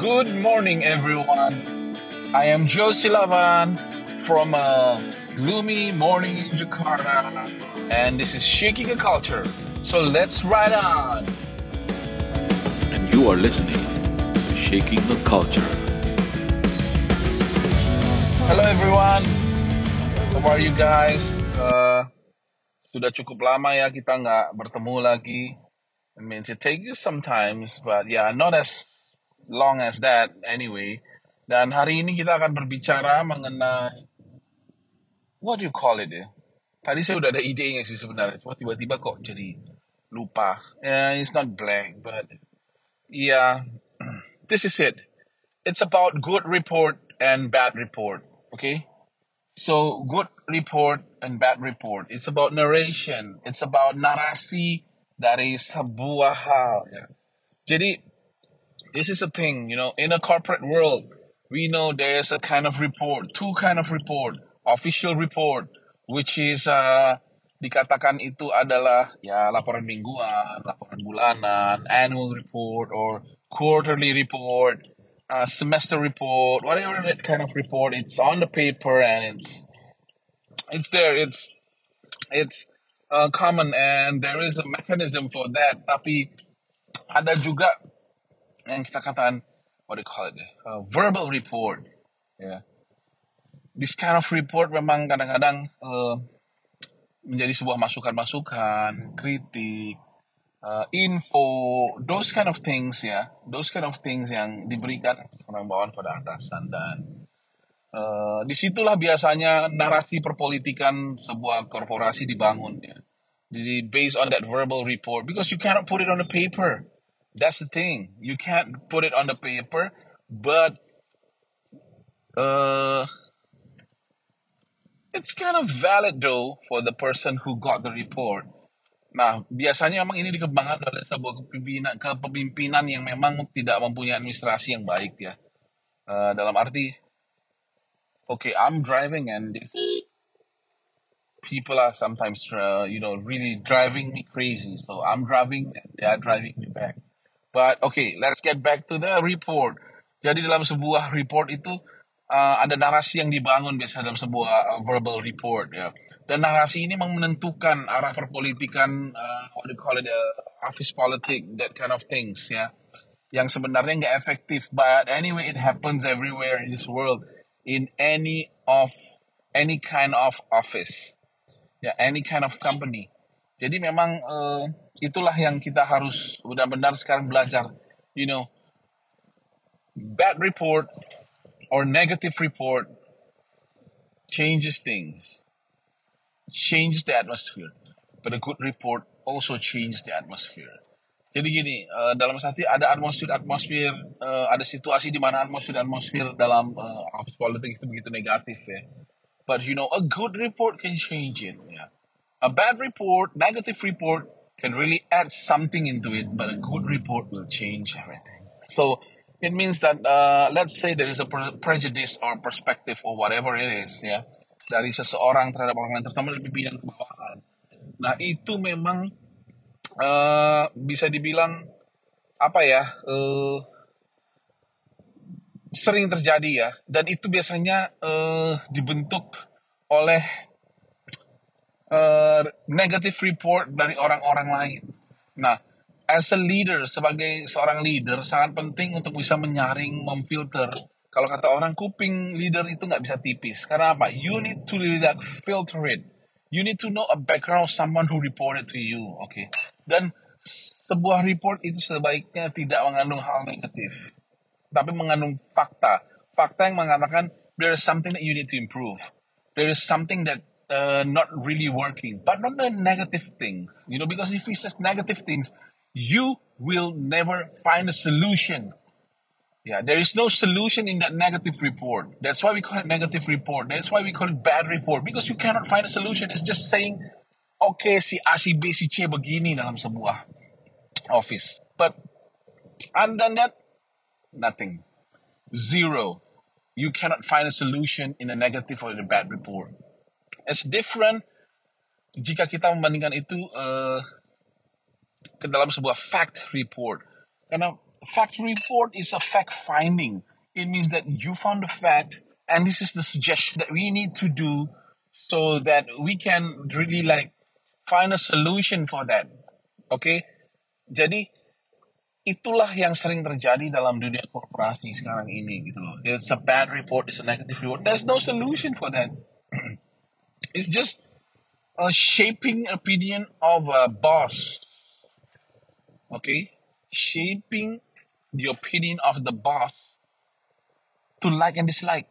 Good morning, everyone. I am Joe Silavan from a gloomy morning in Jakarta, and this is Shaking a Culture. So let's ride on. and you are listening to Shaking the Culture. Hello, everyone. How are you guys? Uh, sudah cukup lama ya kita nggak bertemu lagi. I mean, it takes you sometimes, but yeah, not as long as that anyway. Dan hari ini kita akan berbicara mengenai what do you call it ya? Tadi saya udah ada idenya sih sebenarnya, cuma tiba-tiba kok jadi lupa. Yeah, it's not blank, but yeah, this is it. It's about good report and bad report. Okay, so good report and bad report. It's about narration. It's about narasi dari sebuah hal. Ya. Jadi this is a thing, you know, in a corporate world, we know there's a kind of report, two kind of report, official report, which is uh, dikatakan itu adalah ya laporan mingguan, laporan bulanan, annual report or quarterly report, uh, semester report, whatever that kind of report. It's on the paper and it's it's there. It's it's uh, common and there is a mechanism for that. Tapi ada juga yang kita katakan what do you call it? Uh, verbal report. Yeah. This kind of report memang kadang-kadang uh, menjadi sebuah masukan-masukan, kritik, uh, info, those kind of things ya, those kind of things yang diberikan orang bawaan pada atasan dan uh, di situlah biasanya narasi perpolitikan sebuah korporasi dibangun ya. Jadi based on that verbal report, because you cannot put it on the paper. That's the thing. You can't put it on the paper, but uh, it's kind of valid though for the person who got the report. Nah, biasanya memang ini dikembangkan oleh sebuah kepemimpinan, kepemimpinan yang memang tidak mempunyai administrasi yang baik ya. Uh, dalam arti, okay, I'm driving and these people are sometimes, uh, you know, really driving me crazy. So I'm driving and they are driving me back. But okay, let's get back to the report. Jadi dalam sebuah report itu uh, ada narasi yang dibangun biasa dalam sebuah uh, verbal report ya. Dan narasi ini memang menentukan arah perpolitikan uh, what do you call it uh, office politic that kind of things ya. Yang sebenarnya nggak efektif but anyway it happens everywhere in this world in any of any kind of office ya any kind of company. Jadi memang uh, itulah yang kita harus benar-benar sekarang belajar. You know, bad report or negative report changes things, changes the atmosphere. But a good report also changes the atmosphere. Jadi gini, uh, dalam satu ada atmosfer-atmosfer, uh, ada situasi di mana atmosfer-atmosfer dalam uh, politik itu begitu negatif ya. But you know, a good report can change it. Yeah. A bad report, negative report can really add something into it, but a good report will change everything. So it means that uh, let's say there is a pre- prejudice or perspective or whatever it is, ya, dari seseorang terhadap orang lain, terutama dari pimpinan ke bawahan. Nah itu memang uh, bisa dibilang apa ya? Uh, sering terjadi ya dan itu biasanya uh, dibentuk oleh uh, negative report dari orang-orang lain. Nah, as a leader sebagai seorang leader sangat penting untuk bisa menyaring, memfilter. Kalau kata orang kuping leader itu nggak bisa tipis. Karena apa? You need to really like filter it. You need to know a background of someone who reported to you. Oke. Okay? Dan sebuah report itu sebaiknya tidak mengandung hal negatif tapi mengandung fakta. Fakta yang mengatakan there is something that you need to improve. There is something that uh, not really working, but not the negative thing. You know, because if he says negative things, you will never find a solution. Yeah, there is no solution in that negative report. That's why we call it negative report. That's why we call it bad report because you cannot find a solution. It's just saying, okay, si A, si B, si C begini dalam sebuah office. But other than that, nothing. Zero. You cannot find a solution in a negative or in a bad report. It's different jika kita membandingkan itu uh, ke dalam sebuah fact report. Karena fact report is a fact finding. It means that you found a fact, and this is the suggestion that we need to do so that we can really like find a solution for that. Okay, jadi itulah yang sering terjadi dalam dunia korporasi sekarang ini gitu loh. It's a bad report, it's a negative report. There's no solution for that. it's just a shaping opinion of a boss. Okay, shaping the opinion of the boss to like and dislike.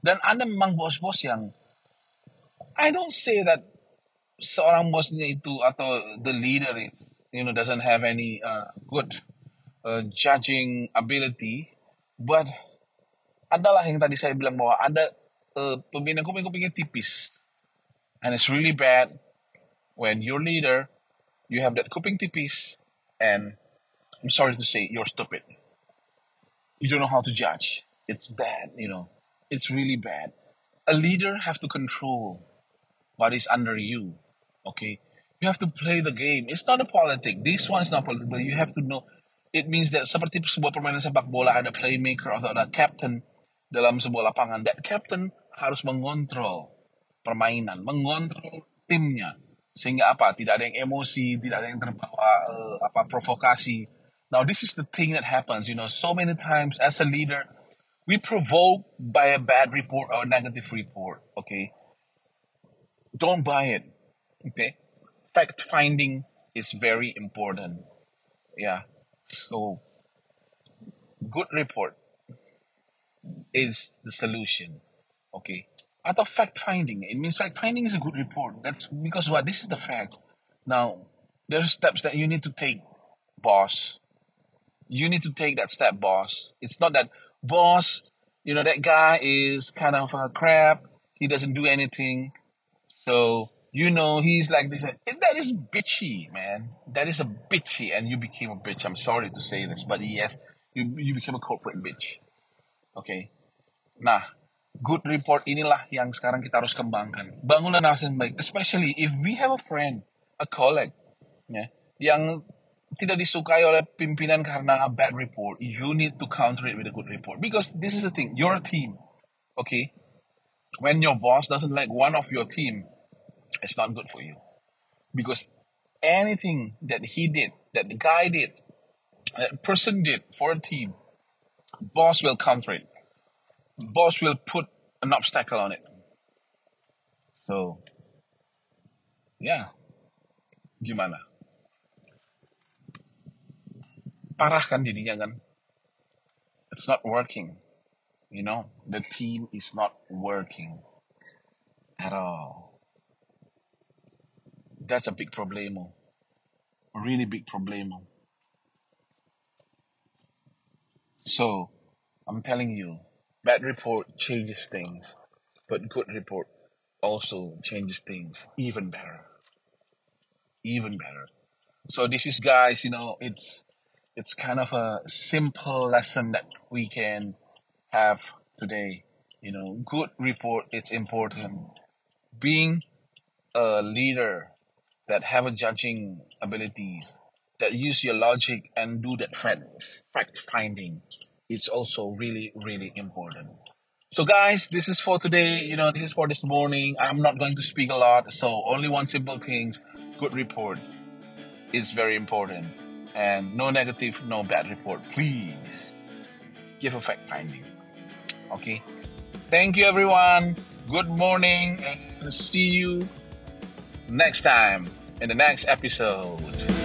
Dan ada memang bos-bos yang I don't say that seorang bosnya itu atau the leader is, you know doesn't have any uh, good uh, judging ability, but adalah yang tadi saya bilang bahwa ada uh, pembina kuping-kupingnya tipis, and it's really bad when your leader you have that kuping tipis and I'm sorry to say you're stupid. You don't know how to judge. It's bad, you know. It's really bad. A leader have to control what is under you. Okay, you have to play the game. It's not a politic. This one is not. But you have to know. It means that seperti sebuah permainan sepak bola ada playmaker atau ada captain dalam sebuah lapangan. That captain harus mengontrol permainan, mengontrol timnya sehingga apa? Tidak ada yang emosi, tidak ada yang terbawa uh, apa provokasi. Now this is the thing that happens. You know, so many times as a leader, we provoke by a bad report or a negative report. Okay, don't buy it. Okay, fact finding is very important. Yeah, so good report is the solution. Okay, out of fact finding, it means fact finding is a good report. That's because what this is the fact. Now, there are steps that you need to take, boss. You need to take that step, boss. It's not that boss, you know, that guy is kind of a crap. He doesn't do anything. So you know he's like this. That is bitchy, man. That is a bitchy, and you became a bitch. I'm sorry to say this, but yes, you you became a corporate bitch. Okay. Nah, good report inilah yang sekarang kita harus kembangkan. Bangunlah narasi yang baik, especially if we have a friend, a colleague, ya, yang tidak disukai oleh pimpinan karena a bad report. You need to counter it with a good report because this is the thing. You're a team, okay? When your boss doesn't like one of your team, it's not good for you because anything that he did, that the guy did, that person did for a team, boss will counter it. Boss will put an obstacle on it. So, yeah, gimana? Parah kan dirinya kan? It's not working. You know, the team is not working at all. That's a big problemo. A really big problemo. So, I'm telling you, bad report changes things, but good report also changes things even better. Even better. So this is guys, you know, it's it's kind of a simple lesson that we can have today. You know, good report it's important. Being a leader that have a judging abilities, that use your logic and do that fact, fact finding, it's also really, really important. So guys, this is for today. You know, this is for this morning. I'm not going to speak a lot, so only one simple thing, good report is very important. And no negative, no bad report. Please give a fact finding. Okay. Thank you everyone. Good morning and see you next time in the next episode.